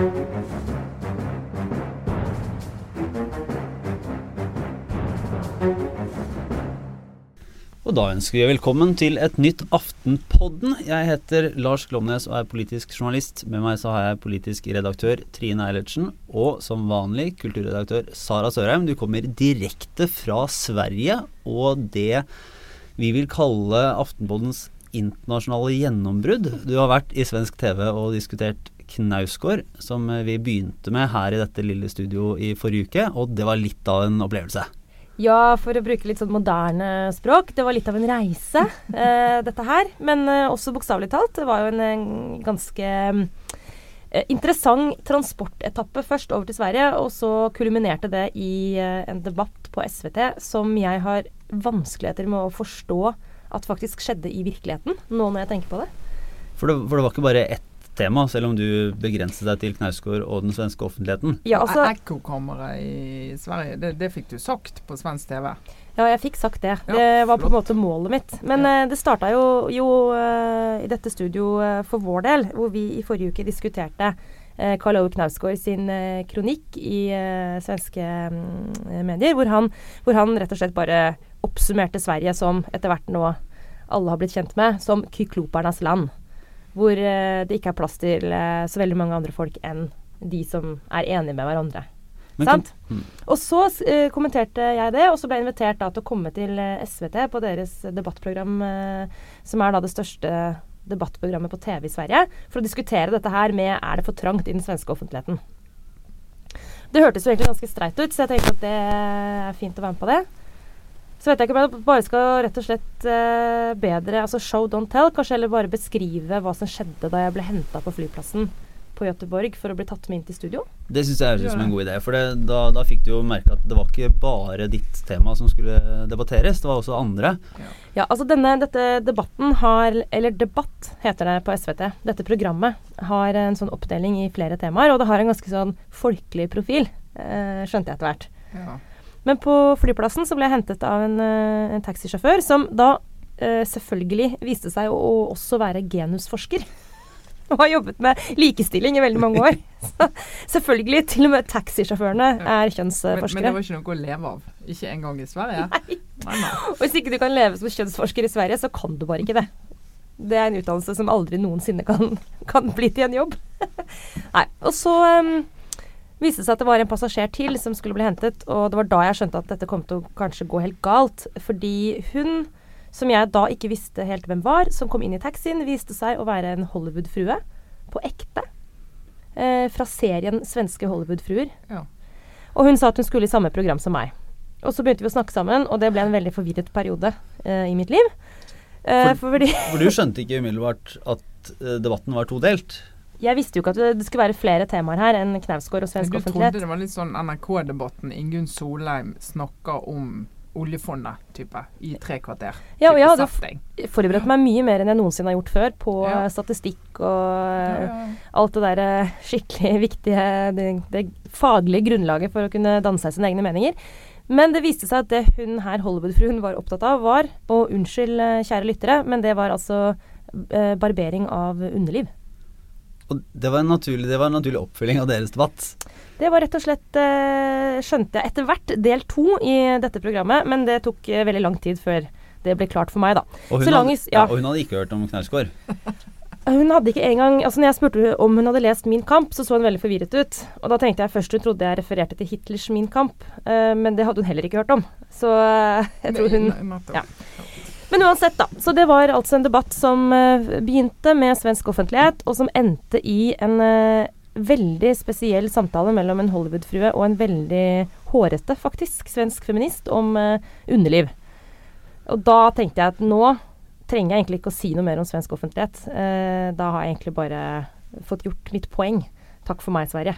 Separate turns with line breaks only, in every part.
Og da ønsker vi velkommen til et nytt Aftenpodden. Jeg heter Lars Glomnes og er politisk journalist. Med meg så har jeg politisk redaktør Trine Eilertsen og som vanlig kulturredaktør Sara Sørheim. Du kommer direkte fra Sverige og det vi vil kalle Aftenpoddens internasjonale gjennombrudd. Du har vært i svensk TV og diskutert Knausgård, som vi begynte med her i dette lille studio i forrige uke, og det var litt av en opplevelse.
Ja, for å bruke litt sånn moderne språk. Det var litt av en reise, eh, dette her. Men eh, også bokstavelig talt. Det var jo en, en ganske eh, interessant transportetappe først over til Sverige, og så kulminerte det i eh, en debatt på SVT som jeg har vanskeligheter med å forstå at faktisk skjedde i virkeligheten, nå når jeg tenker på det.
For det, for det var ikke bare ett tema, selv om du begrenset deg til Knausgård og den svenske offentligheten.
Ja, altså,
Ekkokamera i Sverige, det, det fikk du sagt på svensk TV.
Ja, jeg fikk sagt det.
Ja,
det var på en måte målet mitt. Men
Ja.
eh, det starta jo, jo eh, i dette studio eh, for vår del, hvor vi i forrige uke diskuterte Karl Ove Knausgård sin eh, kronikk i eh, svenske mm, medier, hvor han, hvor han rett og slett bare oppsummerte Sverige som etter hvert nå alle har blitt kjent med, som kyklopernes land. Hvor eh, det ikke er plass til eh, så veldig mange andre folk enn de som er enige med hverandre.
Kan- mm.
Og så eh, kommenterte jeg det, og så ble jeg invitert da, til å komme til SVT på deres debattprogram, eh, som er da det største debattprogrammet på TV i Sverige, for å diskutere dette her med er det for trangt i den svenske offentligheten. Det hørtes jo egentlig ganske streit ut, så jeg tenkte at det er fint å være med på det. Så vet jeg ikke om jeg bare skal rett og slett eh, bedre altså show, don't tell. Kanskje heller bare beskrive hva som skjedde da jeg ble henta på flyplassen på Göteborg for å bli tatt med inn til studio.
Det syns jeg høres ut som en god idé. For det, da, da fikk du jo merke at det var ikke bare ditt tema som skulle debatteres, det var også andre.
Ja, altså denne dette debatten har Eller Debatt heter det på SVT. Dette programmet har en sånn oppdeling i flere temaer, og det har en ganske sånn folkelig profil, eh, skjønte jeg etter hvert.
Ja.
Men på flyplassen så ble jeg hentet av en, eh, en taxisjåfør som da eh, selvfølgelig viste seg å, å også være genusforsker. Og har jobbet med likestilling i veldig mange år. Så selvfølgelig, til og med taxisjåførene er
Men, men det var ikke noe å leve av. Ikke engang i Sverige. Nei. Nei,
Og hvis ikke du kan leve som kjønnsforsker i Sverige, så kan du bare ikke det. Det er en utdannelse som aldri noensinne kan, kan bli til en jobb. Nei. Og så um, viste seg at det var en passasjer til som skulle bli hentet, og det var da jeg skjønte at dette kom til å kanskje gå helt galt. Fordi hun, som jeg da ikke visste helt hvem var, som kom inn i taxien, viste seg å være en Hollywood-frue. På ekte. Eh, fra serien Svenske Hollywood-fruer.
Ja.
Og hun sa at hun skulle i samme program som meg. Og så begynte vi å snakke sammen, og det ble en veldig forvirret periode eh, i mitt liv. Eh,
For-
fordi
For du skjønte ikke umiddelbart at eh, debatten var todelt.
Jeg visste jo ikke at det, skulle være flere temaer her enn Knausgård og
Men
offentlighet.
du trodde det var litt sånn NRK-debatten Ingunn Solheim snakker om oljefondet, type, i tre kvarter.
Ja, og jeg hadde forberedt meg mye mer enn jeg noensinne har gjort før på
Ja.
eh, statistikk og
Ja,
eh, alt det der eh, skikkelig viktige det, det faglige grunnlaget for å kunne danne seg sine egne meninger. Men det viste seg at det hun her Hollywood-fruen var opptatt av, var Og unnskyld, kjære lyttere, men det var altså barbering av underliv.
Og det var en naturlig, det var en naturlig oppfølging av deres debatt.
Det var rett og slett, eh, skjønte jeg etter hvert, del to i dette programmet. Men det tok eh, veldig lang tid før det ble klart for meg, da.
Og hun,
Så lang
hadde, ja.
ja.
og hun hadde ikke hørt om Knausgård.
Hun hadde ikke engang altså når jeg spurte om hun hadde lest Min kamp, så så hun veldig forvirret ut. Og da tenkte jeg først hun trodde jeg refererte til Hitlers Min kamp, eh, men det hadde hun heller ikke hørt om. Så jeg tror hun ja. Men uansett, da. Så det var altså en debatt som eh, begynte med svensk offentlighet, og som endte i en eh, veldig spesiell samtale mellom en Hollywood-frue og en veldig hårete, faktisk, svensk feminist om eh, underliv. Og da tenkte jeg at nå trenger jeg egentlig ikke å si noe mer om svensk offentlighet. Eh, da har jeg egentlig bare fått gjort mitt poeng. Takk for meg, Sverige.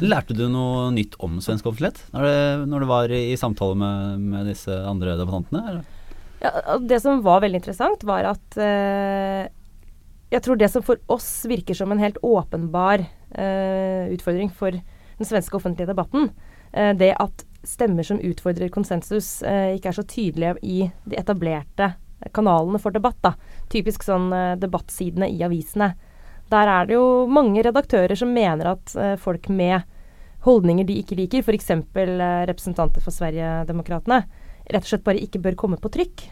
Lærte du noe nytt om svensk offentlighet når når det var i samtale med, med disse andre debattantene? eller?
Ja, det som var veldig interessant, var at eh, Jeg tror det som for oss virker som en helt åpenbar eh, utfordring for den svenske offentlige debatten, eh, det at stemmer som utfordrer konsensus, eh, ikke er så tydelige i de etablerte kanalene for debatt. Da. Typisk sånn eh, debattsidene i avisene. Der er det jo mange redaktører som mener at eh, folk med holdninger de ikke liker, f.eks. Eh, representanter for Sverigedemokraterna, rett og slett bare ikke bør komme på trykk.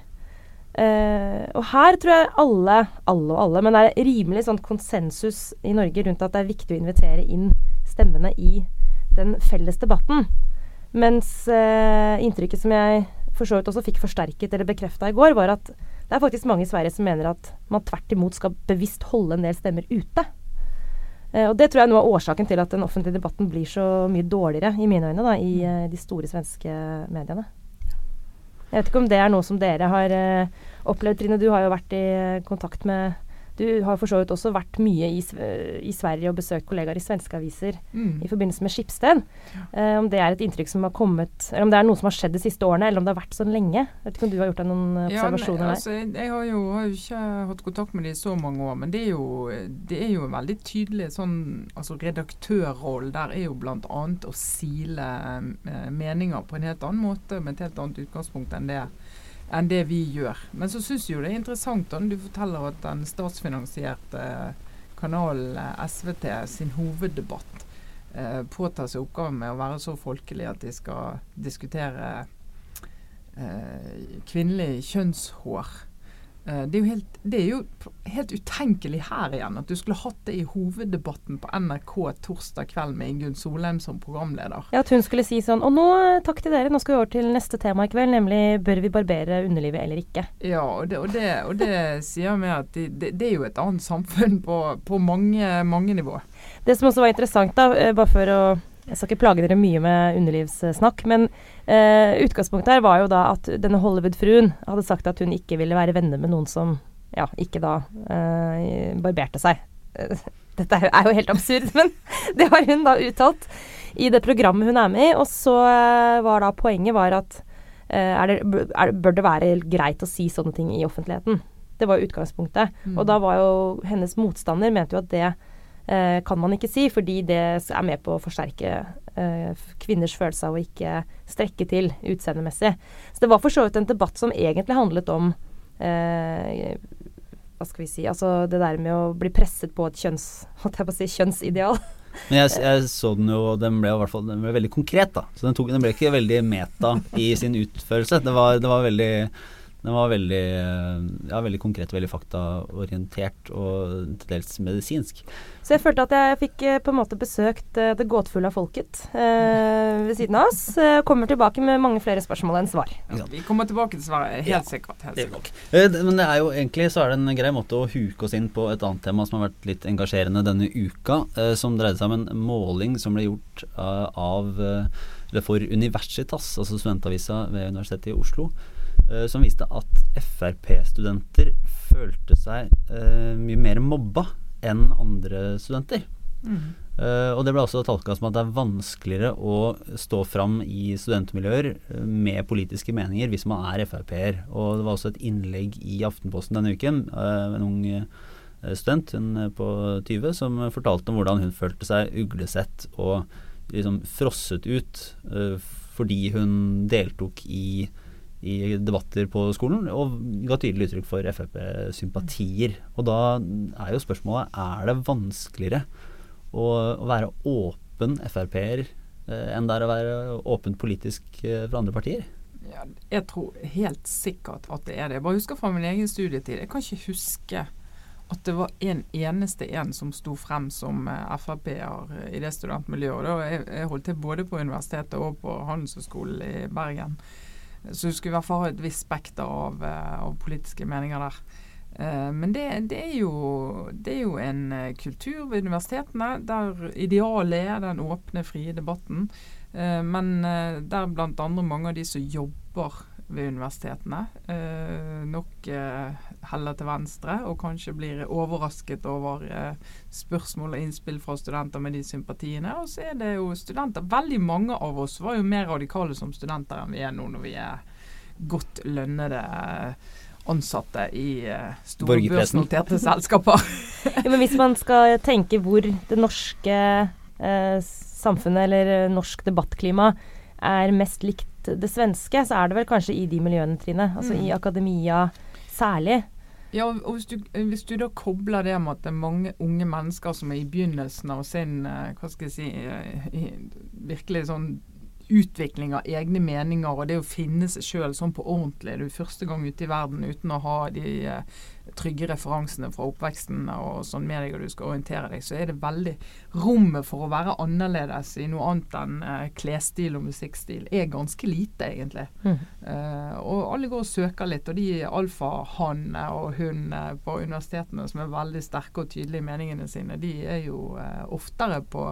Uh, og her tror jeg alle, alle og alle, men det er rimelig sånn konsensus i Norge rundt at det er viktig å invitere inn stemmene i den felles debatten. Mens uh, inntrykket som jeg for så vidt også fikk forsterket eller bekrefta i går, var at det er faktisk mange i Sverige som mener at man tvert imot skal bevisst holde en del stemmer ute. Uh, og Det tror jeg er noe av årsaken til at den offentlige debatten blir så mye dårligere, i mine øyne, da, i de store svenske mediene. Jeg vet ikke om det er noe som dere har uh, opplevd, Trine. Du har jo vært i kontakt med du har for så vidt også vært mye i, i Sverige og besøkt kollegaer i svenske aviser mm. i forbindelse med Skipsted. Uh, om det er et inntrykk som har kommet Eller om det er noe som har skjedd de siste årene, eller om det har vært sånn lenge. Jeg vet ikke om du har gjort deg noen ja, observasjoner
nei, altså, jeg, jeg har, jo, har jo, ikke hatt kontakt med dem i så mange år, men det er jo, det er jo en veldig tydelig sånn altså Redaktørrollen der er jo bl.a. å sile eh, meninger på en helt annen måte, med et helt annet utgangspunkt enn det enn det vi gjør. Men så syns jeg jo det er interessant når du forteller at den statsfinansierte kanalen eh, SVT sin hoveddebatt eh, påtar seg oppgaven med å være så folkelig at de skal diskutere eh, kvinnelig kjønnshår. Eh, det er, helt, det er, jo helt, utenkelig her igjen at du skulle hatt det i hoveddebatten på NRK torsdag kveld med Ingunn Solheim som programleder.
Ja, At hun skulle si sånn Og nå, takk til dere, nå skal vi over til neste tema i kveld, nemlig bør vi barbere underlivet eller ikke?
Ja, og det, og det, og det sier vi at det, det, er jo et annet samfunn på, på mange, mange nivå.
Det som også var interessant, da, eh, bare for å jeg skal ikke plage dere mye med underlivssnakk, men eh, utgangspunktet her var jo da at denne Hollywood-fruen hadde sagt at hun ikke ville være venner med noen som ja, ikke da eh, barberte seg. Dette er jo helt absurd, men det har hun da uttalt i det programmet hun er med i. Og så eh, var da poenget var at eh, er det, er, bør det være greit å si sånne ting i offentligheten? Det var utgangspunktet. Mm. Og da var jo hennes motstander mente jo at det eh, kan man ikke si, fordi det er med på å forsterke kvinners følelse av å ikke strekke til utseendemessig. Så det var for så vidt en debatt som egentlig handlet om eh, hva skal vi si Altså det der med å bli presset på et kjønns, si, kjønnsideal.
Men jeg, jeg, så den jo, den ble fall den ble veldig konkret, da. Så den, tok, den ble ikke veldig meta i sin utførelse. Det var, det var veldig den var veldig, ja, veldig konkret, veldig faktaorientert og til dels medisinsk.
Så jeg følte at jeg fikk eh, på en måte besøkt uh, det gåtefulle av folket eh, ved siden av oss. Uh, kommer tilbake med mange flere spørsmål enn svar.
Ja, vi kommer tilbake til svaret, helt ja, sikkert. Helt sikkert.
men det er jo egentlig så er det en grei måte å huke oss inn på et annet tema som har vært litt engasjerende denne uka, som dreide seg om en måling som ble gjort av, for Universitas, altså studentavisa ved Universitetet i Oslo. Eh, som viste at Frp-studenter følte seg uh, mye mer mobba enn andre studenter. Mm. Uh, og det ble også tolka som at det er vanskeligere å stå fram i studentmiljøer med politiske meninger hvis man er Frp-er. Og det var også et innlegg i Aftenposten denne uken uh, en ung student, hun på 20, som fortalte om hvordan hun følte seg uglesett og liksom frosset ut fordi hun deltok i i debatter på skolen, og ga tydelig uttrykk for Frp-sympatier. Og da er jo spørsmålet er det vanskeligere å, å være åpen Frp-er eh, enn det er å være åpent politisk eh, for andre partier?
Ja, jeg tror helt sikkert at det er det. Jeg bare husker fra min egen studietid. Jeg kan ikke huske at det var en eneste en som sto frem som eh, Frp-er i det studentmiljøet. Jeg, jeg holdt til både på universitetet og på Handelshøyskolen i Bergen. Så du skulle i hvert fall ha et visst spekter av, eh, av politiske meninger der. Uh, men det, det, er jo, det, er jo, en uh, kultur ved universitetene der idealet er den åpne, frie debatten. Men der bl.a. mange av de som jobber ved universitetene, eh, nok eh, heller til venstre, og kanskje blir overrasket over eh, spørsmål og innspill fra studenter med de sympatiene. Og så er det jo studenter Veldig mange av oss var jo mer radikale som studenter enn vi er nå når vi er godt lønnede ansatte i uh, store børsnoterte selskaper.
ja, men hvis man skal tenke hvor det norske uh, samfunnet eller norsk debattklima er mest likt det svenske, så er det vel kanskje i de miljøene, Trine. Altså mm. i akademia særlig.
Ja, og hvis du, hvis du, da kobler det med at det er mange unge mennesker som er i begynnelsen av sin eh, hva skal jeg si, eh, virkelig sånn utvikling av egne meninger og det å finne seg sjøl sånn på ordentlig. Du er første gang ute i verden uten å ha de eh, trygge referansene fra oppveksten og sånn med deg, og du skal orientere deg, så er det veldig Rommet for å være annerledes i noe annet enn uh, klesstil og musikkstil er ganske lite, egentlig. Mm. Uh, og alle går og søker litt, og de alfahannene og hun på universitetene som er veldig sterke og tydelige i meningene sine, de er jo uh, oftere på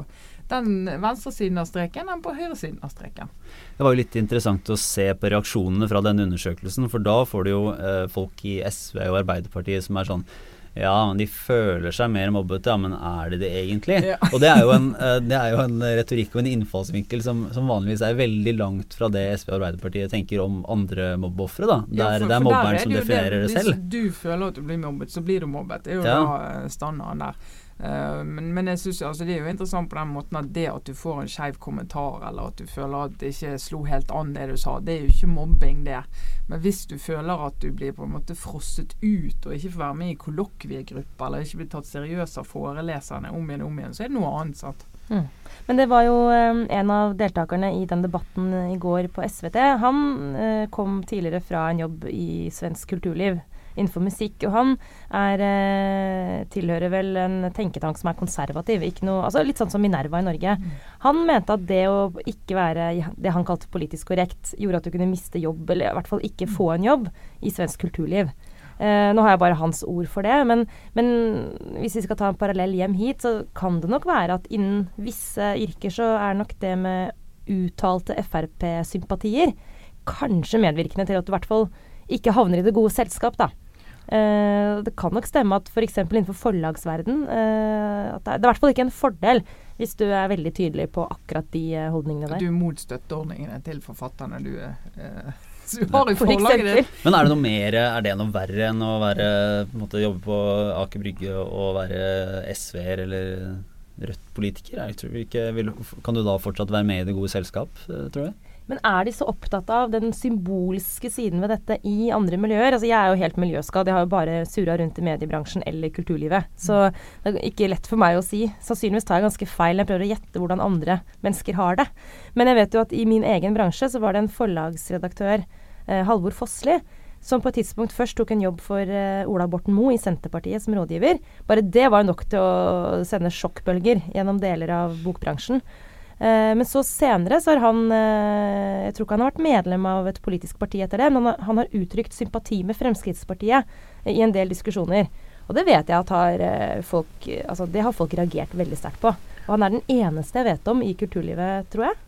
den venstresiden av streken enn på høyresiden av streken.
Det var jo litt interessant å se på reaksjonene fra den undersøkelsen, for da får du jo eh, folk i SV og Arbeiderpartiet som er sånn ja, men de føler seg mer mobbete, ja, men er de det egentlig? Ja. Og det er, jo en, eh, det er jo en retorikk og en innfallsvinkel som, som, vanligvis er veldig langt fra det SV og Arbeiderpartiet tenker om andre mobbeofre, da. Der ja, for, det er mobberen som definerer det, det selv.
Hvis du føler at du blir mobbet, så blir du mobbet. Det er jo ja. da eh, standarden der. Uh, men, men, jeg synes, altså, det er jo interessant på den måten at det at du får en skeiv kommentar, eller at du føler at det ikke slo helt an det du sa, det er jo ikke mobbing, det. Men hvis du føler at du blir på en måte frosset ut, og ikke får være med i kollokviegrupper, eller ikke blir tatt seriøst av foreleserne om igjen og om igjen, så er det noe annet. sant? Mm.
Men det var jo um, en av deltakerne i den debatten i går på SVT. Han uh, kom tidligere fra en jobb i svensk kulturliv innenfor musikk. Og han er, eh, tilhører vel en tenketank som er konservativ. Noe, altså litt sånn som Minerva i Norge. Mm. Han mente at det å ikke være det han kalte politisk korrekt, gjorde at du kunne miste jobb, eller i hvert fall ikke få en jobb, i svensk kulturliv. Eh, nå har jeg bare hans ord for det, men, men, hvis vi skal ta en parallell hjem hit, så kan det nok være at innen visse yrker så er nok det med uttalte Frp-sympatier kanskje medvirkende til at du i hvert fall ikke havner i det gode selskap, da. Uh, det kan nok stemme at f.eks. For innenfor forlagsverden uh, at det, er, i hvert fall ikke en fordel hvis du er veldig tydelig på akkurat de uh, holdningene der.
Du er mot støtteordningene til forfatterne du du har i forlaget ditt.
Men er det noe mer, er det noe verre enn å være, på måte, jobbe på Aker Brygge og være SV-er eller Rødt-politiker? Kan du da fortsatt være med i det gode selskap, tror du?
Men er de så opptatt av den symbolske siden ved dette i andre miljøer? Altså Jeg er jo helt miljøskadd. Jeg har jo bare surra rundt i mediebransjen eller kulturlivet. Så det er ikke lett for meg å si. Sannsynligvis tar jeg ganske feil. Jeg prøver å gjette hvordan andre mennesker har det. Men jeg vet jo at i min egen bransje så var det en forlagsredaktør, eh, Halvor Fossli, som på et tidspunkt først tok en jobb for uh, Ola Borten Moe i Senterpartiet som rådgiver. Bare det var nok til å sende sjokkbølger gjennom deler av bokbransjen. Eh, men så senere så har han eh, Jeg tror ikke han har vært medlem av et politisk parti etter det, men han har, uttrykt sympati med Fremskrittspartiet i en del diskusjoner. Og det vet jeg at har eh, folk Altså det har folk reagert veldig sterkt på. Og han er den eneste jeg vet om i kulturlivet, tror jeg,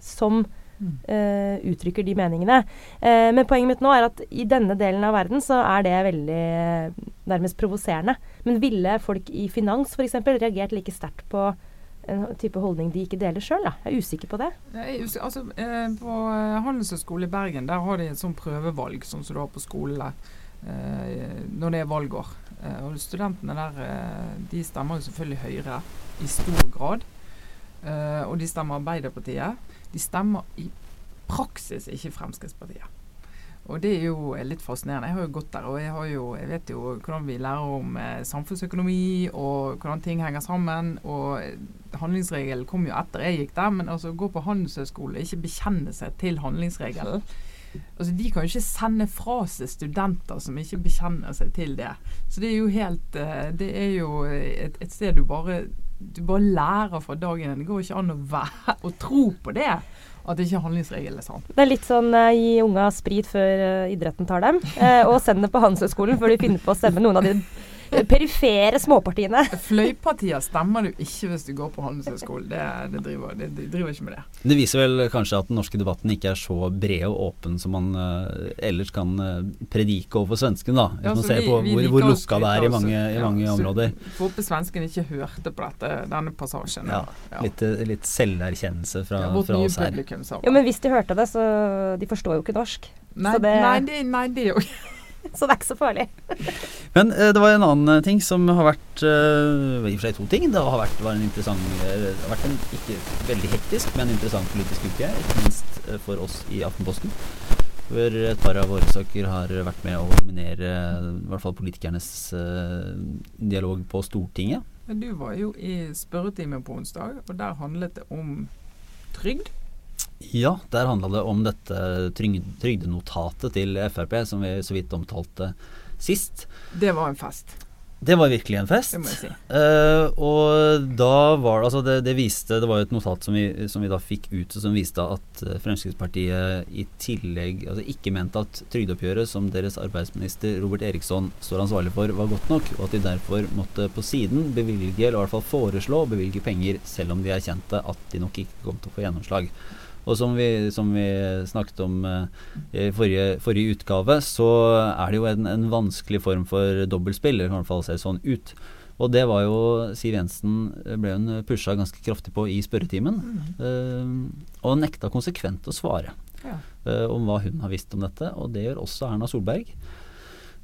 som uh, uttrykker de meningene. Uh, men poenget mitt nå er at i denne delen av verden så er det veldig nærmest provoserende. Men ville folk i finans f.eks. reagert like sterkt på en type holdning de ikke deler sjøl? Jeg er usikker på det.
Altså, eh, på eh, Handelshøyskolen i Bergen der har de et sånt prøvevalg, sånn som du har på skolene eh, når det er valgår. Eh, og Studentene der eh, de stemmer jo selvfølgelig Høyre i stor grad. Eh, og de stemmer Arbeiderpartiet. De stemmer i praksis ikke Fremskrittspartiet. Og det er jo litt fascinerende. Jeg har jo gått der, og jeg, jo, jeg vet jo hvordan vi lærer om eh, samfunnsøkonomi og hvordan ting henger sammen. Og handlingsregelen kom jo etter jeg gikk der, men altså gå på handelshøyskole, ikke bekjenne seg til handlingsregelen. Altså De kan jo ikke sende fra seg studenter som ikke bekjenner seg til det. Så det er jo helt eh, Det er jo et, et sted du bare du bare lærer fra dagen. Det går ikke an å, være, å tro på det. At ikke handlingsregelen er sånn.
Det er litt sånn uh, gi unga sprit før uh, idretten tar dem, uh, og send dem på Handelshøyskolen før de finner på å stemme noen av de perifere småpartiene.
Fløypartier stemmer du ikke hvis du går på Handelshøyskolen. Det, det, driver, det, det, driver ikke med det.
Det viser vel kanskje at den norske debatten ikke er så bred og åpen som man uh, ellers kan uh, predike overfor svenskene, da. Hvis ja, man ser vi, på hvor, hvor lukka det er i mange, i mange ja, områder.
Får håpe svenskene ikke hørte på dette, denne passasjen.
Ja, ja. Litt, eh, litt, selverkjennelse fra, fra oss her.
Ja, men hvis de hørte det, så De forstår jo ikke norsk.
Nei, det, nei, det, nei, det er jo
så det er ikke så farlig.
Men uh, det var en annen eh, ting som har vært uh, I og for seg to ting. Det har vært, var en interessant Det har vært en ikke veldig hektisk, men interessant politisk uke. Ikke minst uh, for oss i Aftenposten. Hvor et par av våre saker har vært med å dominere i hvert fall politikernes uh, dialog på Stortinget.
Men du var jo i spørretimen på onsdag, og der handlet det om trygd.
Ja, der handla det om dette trygdenotatet til Frp som vi så vidt omtalte sist.
Det var en fest.
Det var virkelig en fest.
Det si.
Uh, og da var det altså det, det, viste Det var jo et notat som vi, som vi da fikk ut som viste at uh, Fremskrittspartiet i tillegg altså ikke mente at trygdeoppgjøret som deres arbeidsminister Robert Eriksson står ansvarlig for, var godt nok, og at de derfor måtte på siden bevilge, eller i hvert fall foreslå å bevilge penger, selv om de erkjente at de nok ikke kom til å få gjennomslag. Og som vi, som vi snakket om uh, i forrige, forrige, utgave, så er det jo en, en vanskelig form for dobbeltspill. Det kan i hvert fall se sånn ut. Og det var jo Siv Jensen ble hun pusha ganske kraftig på i spørretimen. Mm. Uh, og nekta konsekvent å svare ja. uh, om hva hun har visst om dette. Og det gjør også Erna Solberg.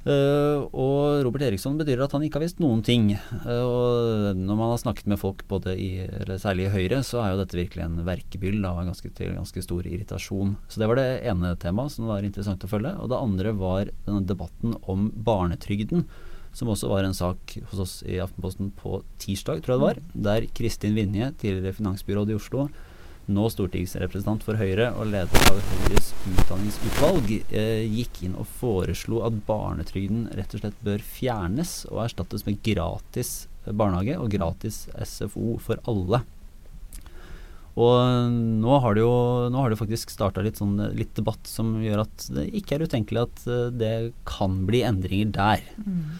Uh, og Robert Eriksson betyr at han ikke har visst noen ting. Uh, og når man har snakket med folk både i, eller særlig i Høyre, så er jo dette virkelig en verkebyll av ganske, til ganske stor irritasjon. Så det var det ene temaet som var interessant å følge. Og det andre var denne debatten om barnetrygden. Som også var en sak hos oss i Aftenposten på tirsdag, tror jeg det var. Der Kristin Vinje, tidligere finansbyråd i Oslo, nå stortingsrepresentant for Høyre og leder av Høyres utdanningsutvalg, eh, gikk inn og foreslo at barnetrygden rett og slett bør fjernes og erstattes med gratis barnehage og gratis SFO for alle. Og nå har det jo har det faktisk starta litt, sånn, litt debatt som gjør at det ikke er utenkelig at eh, det kan bli endringer der. Mm.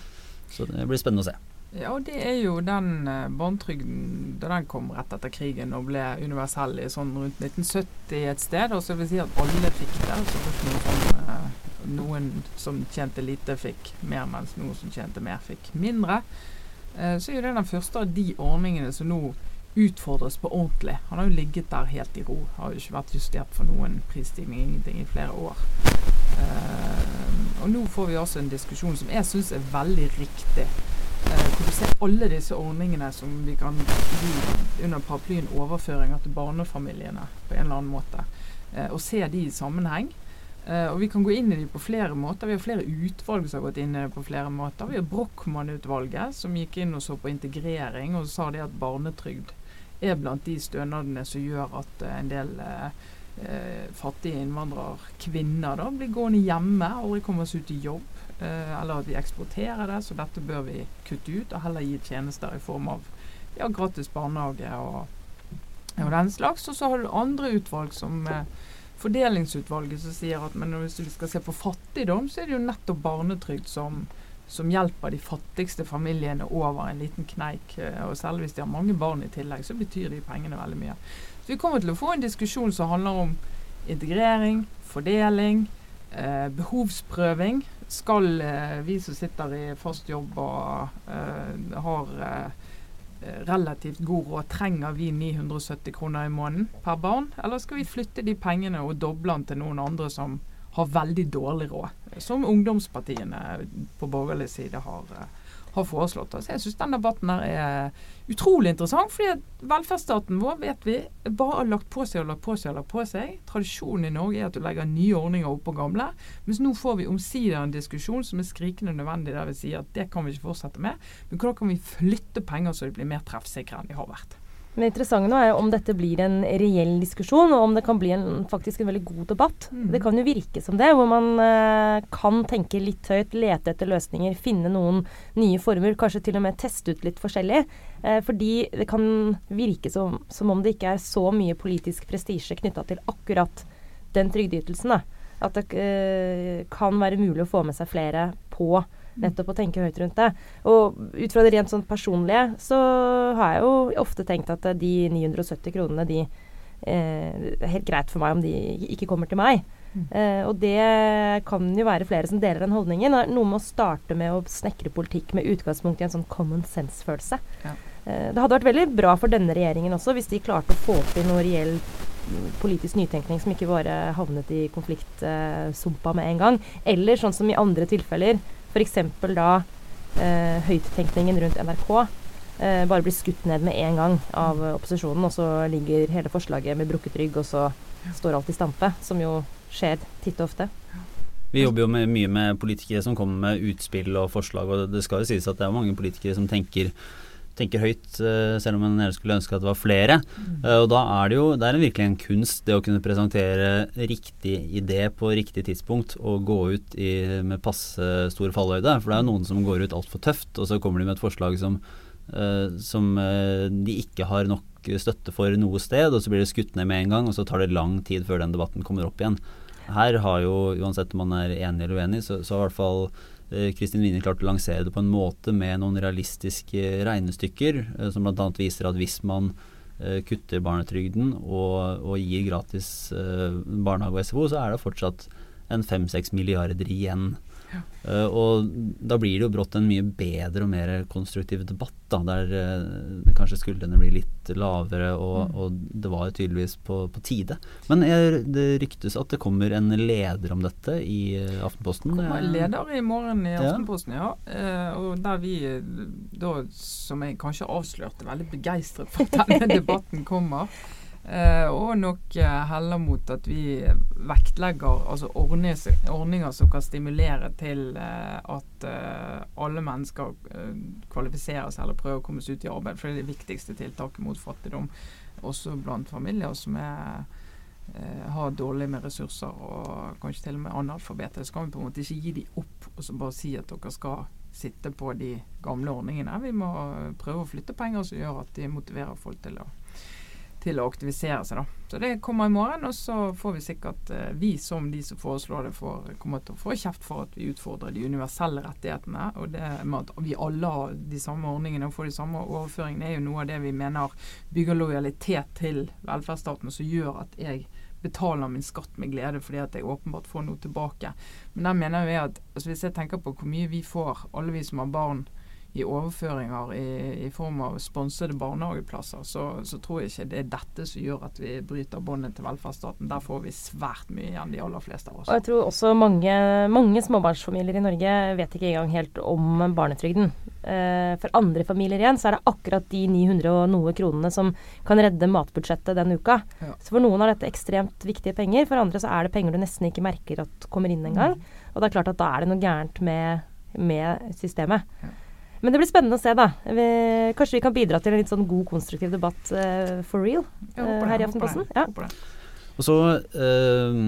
Så det blir spennende å se.
Ja, og det er jo den uh, barnetrygden da den kom rett etter krigen og ble universell i sånn rundt 1970 et sted. Og så vil si at alle fikk det. Så noen, som, tjente lite, fikk mer, mens noen som tjente mer, fikk mindre. Uh, så er jo det den første av de ordningene som nå utfordres på ordentlig. Han har jo ligget der helt i ro. Har jo ikke vært justert for noen prisstigning, ingenting, i flere år. og nå får vi også en diskusjon som jeg syns er veldig riktig eh, hvor du ser alle disse ordningene som vi kan gi under paraplyen overføringer til barnefamiliene på en eller annen måte. Eh, og se de i sammenheng. Eh, og vi kan gå inn i de på flere måter. Vi har flere utvalg som har gått inn i det på flere måter. Vi har Brochmann-utvalget som gikk inn og så på integrering og sa det at barnetrygd er blant de stønadene som gjør at eh, en del eh, eh, fattige innvandrerkvinner da blir gående hjemme, aldri kommer seg ut i jobb. Eh, eller at vi eksporterer det, så dette bør vi kutte ut, og heller gi tjenester i form av ja, gratis barnehage og, og den slags. Og så har du andre utvalg som eh, Fordelingsutvalget som sier at men hvis vi skal se på fattigdom, så er det jo nettopp barnetrygd som, som hjelper de fattigste familiene over en liten kneik. Eh, og selv hvis de har mange barn i tillegg, så betyr de pengene veldig mye. Så vi kommer til å få en diskusjon som handler om integrering, fordeling, eh, behovsprøving skal eh, vi som sitter i fast jobb og eh, har eh, relativt god råd, trenger vi 970 kroner i måneden per barn? Eller skal vi flytte de pengene og doble den til noen andre som har veldig dårlig råd? Som ungdomspartiene på borgerlig side har, har foreslått. Så jeg syns den debatten her er utrolig interessant. fordi velferdsstaten vår vet vi bare har lagt på seg og lagt på seg og lagt på seg. Tradisjonen i Norge er at du legger nye ordninger oppå gamle. Mens nå får vi omsider en diskusjon som er skrikende nødvendig, der vi sier at det kan vi ikke fortsette med. Men hvordan kan vi flytte penger så de blir mer treffsikre enn de har vært?
Men det interessante nå er om dette blir en reell diskusjon, og om det kan bli en, faktisk en veldig god debatt. Mm. Det kan jo virke som det, hvor man uh, kan tenke litt høyt, lete etter løsninger, finne noen nye former, kanskje til og med teste ut litt forskjellig. Uh, fordi det kan virke som, som, om det ikke er så mye politisk prestisje knytta til akkurat den trygdeytelsen. At det uh, kan være mulig å få med seg flere på Nettopp å tenke høyt rundt det. Og ut fra det rent sånn personlige, så har jeg jo ofte tenkt at de 970 kronene, de eh, er helt greit for meg om de ikke kommer til meg. Mm. Eh, og det kan jo være flere som deler den holdningen. Noe med å starte med å snekre politikk med utgangspunkt i en sånn common sense-følelse. Ja. Eh, det hadde vært veldig bra for denne regjeringen også hvis de klarte å få til noe reell politisk nytenkning som ikke bare havnet i konfliktsumpa med en gang. Eller sånn som i andre tilfeller, F.eks. da eh, høyttenkningen rundt NRK eh, bare blir skutt ned med en gang av opposisjonen, og så ligger hele forslaget med brukket rygg, og så står alt i stampe. Som jo skjer titt og ofte.
Vi jobber jo med, mye med politikere som kommer med utspill og forslag, og det skal jo sies at det er mange politikere som tenker, tenker høyt, uh, selv om en skulle ønske at det var flere. Uh, og da er det jo det er virkelig en kunst det å kunne presentere riktig idé på riktig tidspunkt og gå ut i, med passe stor fallhøyde. For det er jo noen som går ut altfor tøft, og så kommer de med et forslag som, uh, som de ikke har nok støtte for noe sted, og så blir det skutt ned med en gang, og så tar det lang tid før den debatten kommer opp igjen. Her har jo, uansett om man er enig eller uenig, så, så har i hvert fall eh, Kristin Wiener klarte å lansere det på en måte med noen realistiske regnestykker, eh, som bl.a. viser at hvis man eh, kutter barnetrygden og, og gir gratis barnehage og SFO, så er det fortsatt en fem-seks milliarder igjen. Uh, og da blir det jo brått en mye bedre og mer konstruktiv debatt, da, der uh, kanskje skuldrene blir litt lavere, og, mm. og det var jo tydeligvis på, på tide. Men er, det ryktes at det kommer en leder om dette i uh, Aftenposten?
Det kommer en leder i morgen i Aftenposten, ja. ja. og der vi da, som jeg kanskje avslørte, veldig begeistret for at denne debatten kommer. Uh, og nok uh, heller mot at vi vektlegger altså ordninger, ordninger som kan stimulere til eh, at alle mennesker kvalifiserer seg eller prøver å komme seg ut i arbeid. For det er det viktigste tiltaket mot fattigdom, også blant familier som er, har dårlig med ressurser og kanskje til og med analfabeter. Så kan vi på en måte ikke gi dem opp og så bare si at dere skal sitte på de gamle ordningene. Vi må prøve å flytte penger som gjør at de motiverer folk til å til å aktivisere seg. da. Så det kommer i morgen, og så får vi sikkert, eh, vi som de som foreslår det, får, kommer til å få kjeft for at vi utfordrer de universelle rettighetene. Og det med at vi alle har de samme ordningene og får de samme overføringene, er jo noe av det vi mener bygger lojalitet til velferdsstaten, som gjør at jeg betaler min skatt med glede fordi at jeg åpenbart får noe tilbake. Men der mener jeg at altså hvis jeg tenker på hvor mye vi får, alle vi som har barn, i overføringer i, i form av sponsede barnehageplasser, så, så, tror jeg ikke det er dette som gjør at vi bryter båndet til velferdsstaten. Der får vi svært mye igjen, de aller fleste av oss.
Og jeg tror også mange, mange småbarnsfamilier i Norge vet ikke engang helt om barnetrygden. Eh, for andre familier igjen så er det akkurat de 900 og noe kronene som kan redde matbudsjettet den uka. Ja. Så for noen er dette ekstremt viktige penger, for andre så er det penger du nesten ikke merker at kommer inn engang. Mm. Og det er klart at da er det noe gærent med, med systemet. Ja. Men det blir spennende å se, da. Vi, kanskje vi kan bidra til en litt sånn god, konstruktiv debatt uh, for real uh, her i Aftenposten. Ja.
Og så uh,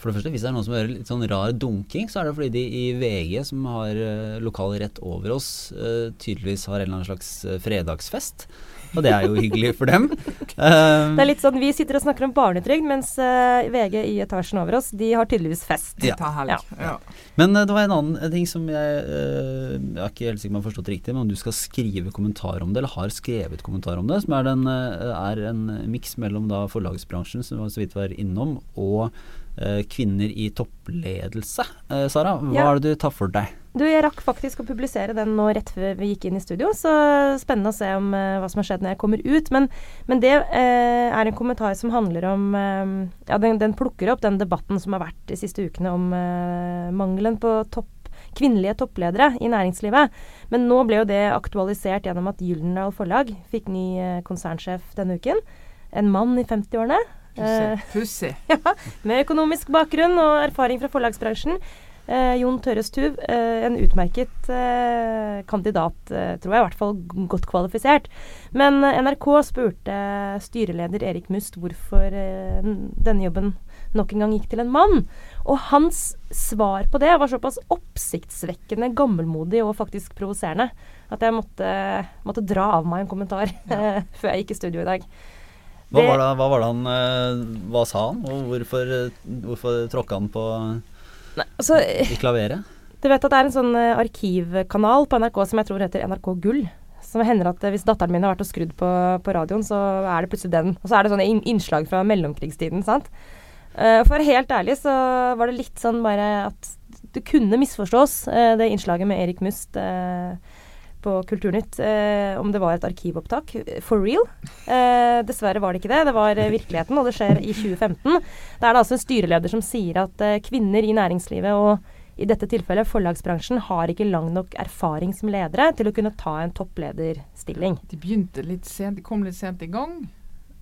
for det første, Hvis det er noen som hører litt sånn rar dunking, så er det fordi de i VG, som har uh, lokalet rett over oss, uh, tydeligvis har en eller annen slags fredagsfest. Og det er jo hyggelig for dem.
Um, det er litt sånn, Vi sitter og snakker om barnetrygd, mens uh, VG i etasjen over oss, de har tydeligvis fest.
Ja. ja. ja.
Men uh, det var en annen ting som jeg uh, Jeg er ikke helt sikker på om jeg har forstått riktig, men om du skal skrive kommentar om det, eller har skrevet kommentar om det, som er, den, er en miks mellom da forlagsbransjen, som vi så vidt var innom, og kvinner i toppledelse. Sara, hva ja. er det du tar for deg?
Du, jeg rakk faktisk å publisere den nå rett før vi gikk inn i studio, så spennende å se om uh, hva som har skjedd når jeg kommer ut. Men, men det uh, er en kommentar som handler om uh, Ja, den, den, plukker opp den debatten som har vært de siste ukene om mangelen på topp, kvinnelige toppledere i næringslivet. Men nå ble jo det aktualisert gjennom at Gyldendal Forlag fikk ny konsernsjef denne uken. En mann i 50-årene.
Pussig.
ja, med økonomisk bakgrunn og erfaring fra forlagsbransjen. Eh, Jon Tørres Tuv, eh, en utmerket eh, kandidat, eh, tror jeg, i hvert fall godt kvalifisert. Men eh, NRK spurte styreleder Erik Must hvorfor eh, denne jobben nok en gang gikk til en mann. Og hans svar på det var såpass oppsiktsvekkende gammelmodig og faktisk provoserende at jeg måtte, måtte, dra av meg en kommentar ja. før jeg gikk i studio i dag.
Hva var, det, hva var det han Hva sa han, og hvorfor, hvorfor tråkka han på Nei, altså, I klaveret?
Du vet at det er en sånn uh, arkivkanal på NRK som jeg tror heter NRK Gull. Som hender at uh, hvis datteren min har vært og skrudd på, på, radioen, så er det plutselig den. Og så er det sånne innslag fra mellomkrigstiden, sant. Uh, for helt ærlig så var det litt sånn bare at det kunne misforstås, det innslaget med Erik Must på Kulturnytt eh, om det var et arkivopptak. For real. Eh, dessverre var det ikke det. Det var eh, virkeligheten, og det skjer i 2015. Da er det altså en styreleder som sier at eh, kvinner i næringslivet og i dette tilfellet forlagsbransjen har ikke lang nok erfaring som ledere til å kunne ta en topplederstilling.
De begynte litt sent, de kom litt sent i gang.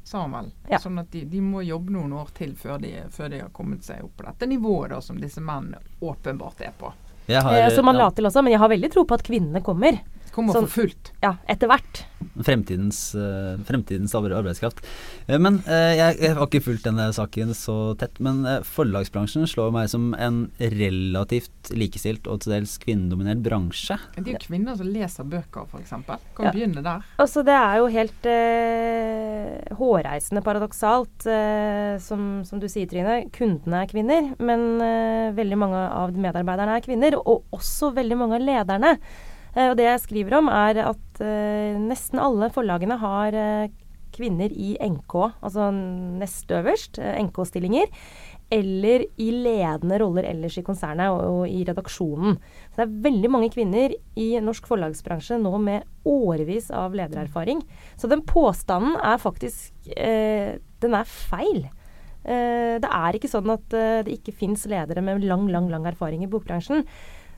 sa han vel.
Ja.
Sånn at de, de må jobbe noen år til før de, før de har kommet seg opp på dette nivået da, som disse mennene åpenbart er på.
Jeg har,
Eh, som man
ja,
la til også, men jeg har veldig tro på at kvinnene kommer.
Kommer
Sånn-
for fullt.
Ja, etter hvert.
fremtidens, eh, fremtidens arbeidskraft. Eh, men eh, jeg, jeg har ikke fulgt denne saken så tett. Men forlagsbransjen slår meg som en relativt likestilt og til dels kvinnedominert bransje.
Det er jo kvinner som leser bøker, f.eks. Kan
Ja.
begynne der.
Altså, det er jo helt eh, hårreisende paradoksalt, eh, som, som du sier, Trine. Kundene er kvinner, men eh, veldig mange av medarbeiderne er kvinner. Og også veldig mange av lederne. Eh, og det jeg skriver om, er at eh, nesten alle forlagene har eh, kvinner i NK, altså nest øverst, NK-stillinger. Eller i ledende roller ellers i konsernet og, og i redaksjonen. Så det er veldig mange kvinner i norsk forlagsbransje nå med årevis av ledererfaring. Så den påstanden er faktisk eh, Den er feil. Eh, det er ikke sånn at eh, det ikke fins ledere med lang, lang, lang erfaring i bokbransjen.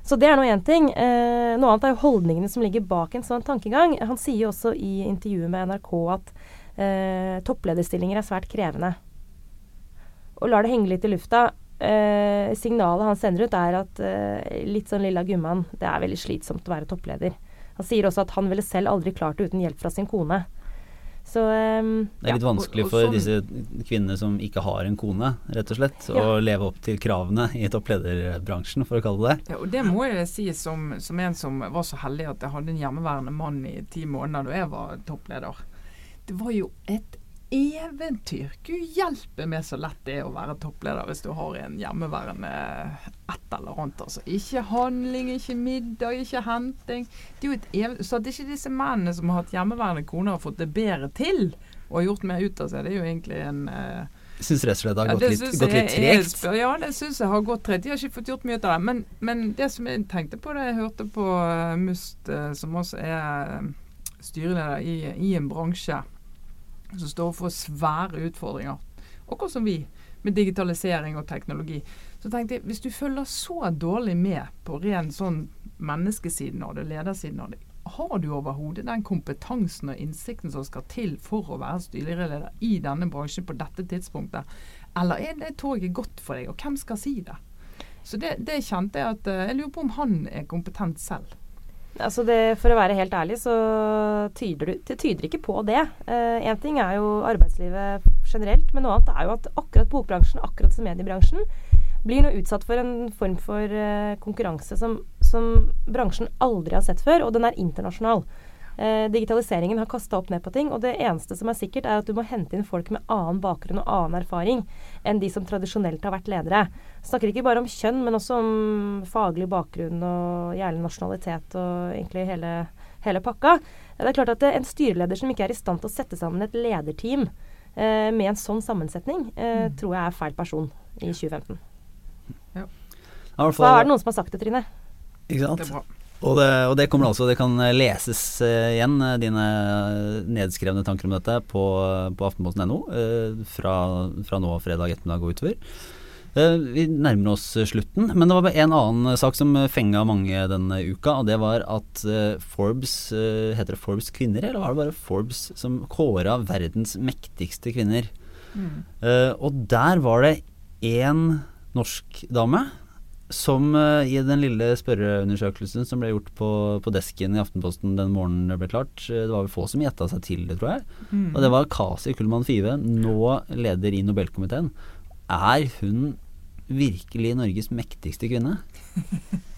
Så det er nå én ting. Eh, noe annet er jo holdningene som ligger bak en sånn tankegang. Han sier jo også i intervjuet med NRK at eh, topplederstillinger er svært krevende. Og lar det henge litt i lufta. Eh, signalet han sender ut, er at eh, litt sånn lilla gumman, det er veldig slitsomt å være toppleder. Han sier også at han ville selv aldri klart det uten hjelp fra sin kone. Så um,
Det er litt
Ja,
vanskelig
og- og
for
sånn-
disse kvinnene som ikke har en kone, rett og slett,
Ja.
å leve opp til kravene i topplederbransjen, for å kalle det det.
Ja, og Det må jeg si som, som en som var så heldig at jeg hadde en hjemmeværende mann i ti måneder da jeg var toppleder. Det var jo et eventyr. Gud hjelpe meg så lett det er å være toppleder hvis du har en hjemmeværende et eller annet. Altså. Ikke handling, ikke middag, ikke henting. Så at ikke disse mennene som har hatt hjemmeværende koner har fått det bedre til og har gjort mer ut av seg, det er jo egentlig en eh,
syns rett og slett det har
ja,
gått
det
litt, gått litt tregt.
Ja, det syns jeg har gått tregt. De har ikke fått gjort mye ut av det. Men, men det som jeg tenkte på da jeg hørte på eh, Must, eh, som også er eh, styreleder i, i en bransje som står for svære utfordringer, akkurat som vi, med digitalisering og teknologi, så tenkte jeg hvis du følger så dårlig med på ren sånn menneskesiden av det, ledersiden av det, har du overhodet den kompetansen og innsikten som skal til for å være styreleder i denne bransjen på dette tidspunktet? Eller er det toget godt for deg, og hvem skal si det? Så det, det kjente jeg at eh, Jeg lurer på om han er kompetent selv.
Altså det, For å være helt ærlig, så tyder du, det tyder ikke på det. Én ting er jo arbeidslivet generelt, men noe annet er jo at akkurat bokbransjen, akkurat som mediebransjen, blir nå utsatt for en form for eh, konkurranse som, som bransjen aldri har sett før, og den er internasjonal. Eh, digitaliseringen har kasta opp ned på ting, og det eneste som er sikkert, er at du må hente inn folk med annen bakgrunn og annen erfaring enn de som tradisjonelt har vært ledere. Snakker ikke bare om kjønn, men også om faglig bakgrunn og gjerne nasjonalitet og egentlig hele, hele pakka. Det er klart at En styreleder som ikke er i stand til å sette sammen et lederteam eh, med en sånn sammensetning, eh, tror jeg er feil person i 2015.
Ja,
Så er det noen som har sagt det, Trine.
ikke
Det
sant?
er bra.
Og det, og det kommer altså, det kan leses eh, igjen, eh, dine nedskrevne tanker om dette, på, på aftenposten.no eh, fra, fra nå fredag ettermiddag og utover. Vi nærmer oss slutten, men det var bare en annen sak som fenga mange denne uka, og det var at Forbes Heter det Forbes kvinner, eller var det bare Forbes som kåra verdens mektigste kvinner? Mm. og der var det én norsk dame som eh, i den lille spørreundersøkelsen som ble gjort på, på desken i Aftenposten den morgenen det ble klart, eh, det var vel få som gjetta seg til det, tror jeg.
Mm.
Og det var Kasi Kullmann Five, nå leder i Nobelkomiteen. Er hun virkelig Norges mektigste kvinne?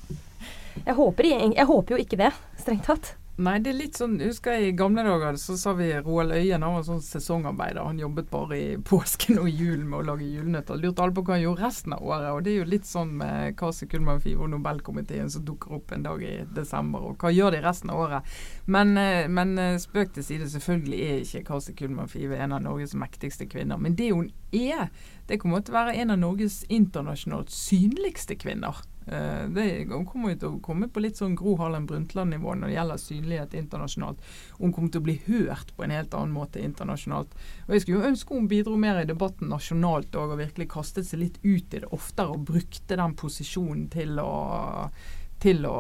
Jeg håper, jeg håper jo ikke det, strengt tatt.
Nei, det er litt sånn Husker jeg i gamle dager så sa vi Roald Øyen han var sånn sesongarbeider. Han jobbet bare i påsken og julen med å lage julenøtter. Lurte alle på hva han gjorde resten av året. Og det er jo litt sånn med Kasi Kullmann Five og Nobelkomiteen som dukker opp en dag i desember. Og hva gjør de resten av året? Men, eh, men eh, spøk til side, selvfølgelig er ikke Kasi Kullmann Five en av Norges mektigste kvinner. Men det hun er, det kommer til å være en av Norges internasjonalt synligste kvinner. Eh, det kommer jo til å komme på litt sånn Gro Harlem Brundtland-nivå når det gjelder synlighet internasjonalt. Hun kommer til å bli hørt på en helt annen måte internasjonalt. Og Jeg skulle jo ønske hun bidro mer i debatten nasjonalt og, og virkelig kastet seg litt ut i det oftere og brukte den posisjonen til å til å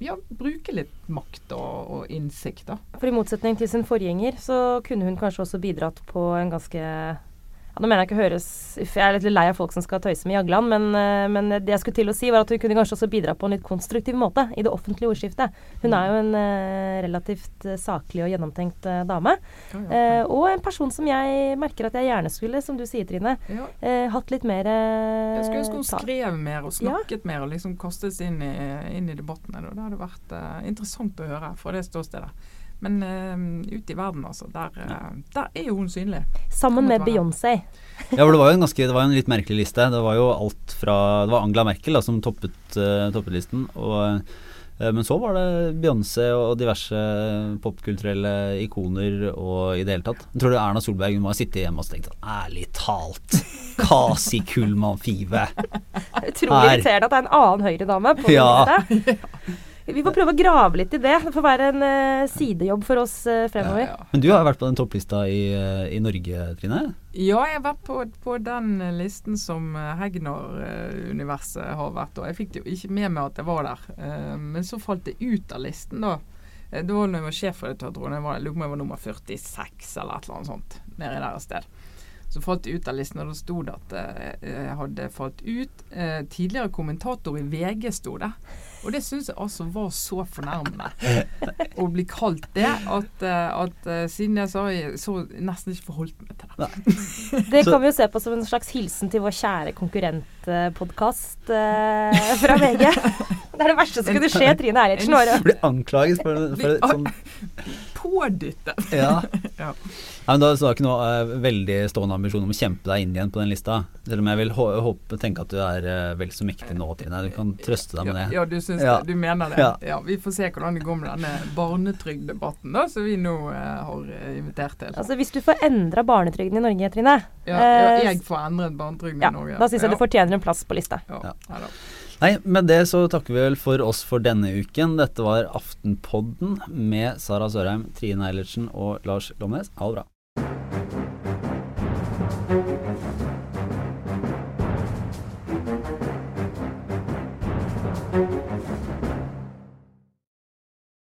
ja, bruke litt makt og, og innsikt. da.
For i motsetning til sin forgjenger, så kunne hun kanskje også bidratt på en ganske ja, Nå mener jeg ikke høres Jeg er litt lei av folk som skal tøyse med Jagland, men, eh, men det jeg skulle til å si, var at hun kunne kanskje også bidra på en litt konstruktiv måte i det offentlige ordskiftet. Hun er jo en eh, relativt eh, saklig og gjennomtenkt eh, dame.
Ja, ja.
Eh, og en person som jeg merker at jeg gjerne skulle, som du sier Trine, eh, hatt litt mer
Jeg skulle ønske hun skrev mer og snakket mer og liksom seg inn i, inn i debattene. da. Det hadde vært interessant å høre fra det ståstedet. Men uh, ute i verden, altså, der, uh, der er jo hun synlig.
Sammen med. Beyoncé.
Ja, for det var jo en ganske Det var en litt merkelig liste. Det var jo alt fra Det var Angela Merkel da, som toppet, uh, toppet listen. Og, eh, men så var det Beyoncé og diverse popkulturelle ikoner og i det hele tatt. Jeg tror du Erna Solberg hun må ha sittet hjemme og tenkt sånn Ærlig talt, Kasi Kullmann Five.
Utrolig irriterende at det er en annen Høyre-dame på
Ja.
liste. Vi får prøve å grave litt i det. Det får være en uh, sidejobb for oss uh, fremover.
Ja, ja.
Men du har vært på den topplista i, eh, i Norge, Trine?
Ja, jeg har vært på, på den listen som Hegnar-universet har vært. Og jeg fikk det jo ikke med meg at jeg var der. Eh, Men så falt det ut av listen, da. Det var når jeg var sjefredaktør, tror jeg. Jeg lurer på om jeg var nummer 46 eller et eller annet sånt. Nede der et sted. Så falt det ut av listen, og da sto det at jeg hadde falt ut. Eh, tidligere kommentator i VG sto det. Og det syns jeg altså var så fornærmende å bli kalt det, at, eh, at eh, siden jeg sa jeg så nesten ikke forholdt meg til det.
Det kan vi jo se på som en slags hilsen til vår kjære konkurrentpodkast eh, fra VG. Det er det verste som kunne skje Trine Eilertsen.
Blir anklaget for, for et sånn
Pådyttet.
Ja.
Ja.
Men da så har jeg ikke noe uh, veldig stående ambisjon om å kjempe deg inn igjen på den lista. Selv om jeg vil håpe, tenke at du er uh, vel så mektig nå, Trine. Du kan trøste deg med det.
ja, du
Ja.
det. Du mener det.
Ja.
Ja. Vi får se hvordan det går med denne barnetrygddebatten da, som vi nå uh, har invitert til.
Altså, hvis du får endra barnetrygden i Norge, Trine,
ja, ja,
eh,
jeg får endret barnetrygden
ja,
i Norge.
da syns jeg
ja.
du fortjener en plass på lista.
ja.
Ja.
Ja.
Nei, med det så takker vi vel for oss for denne uken. Dette var Aftenpodden med Sara Sørheim, Trine Eilertsen og Lars Glomnes. Ha det bra. you.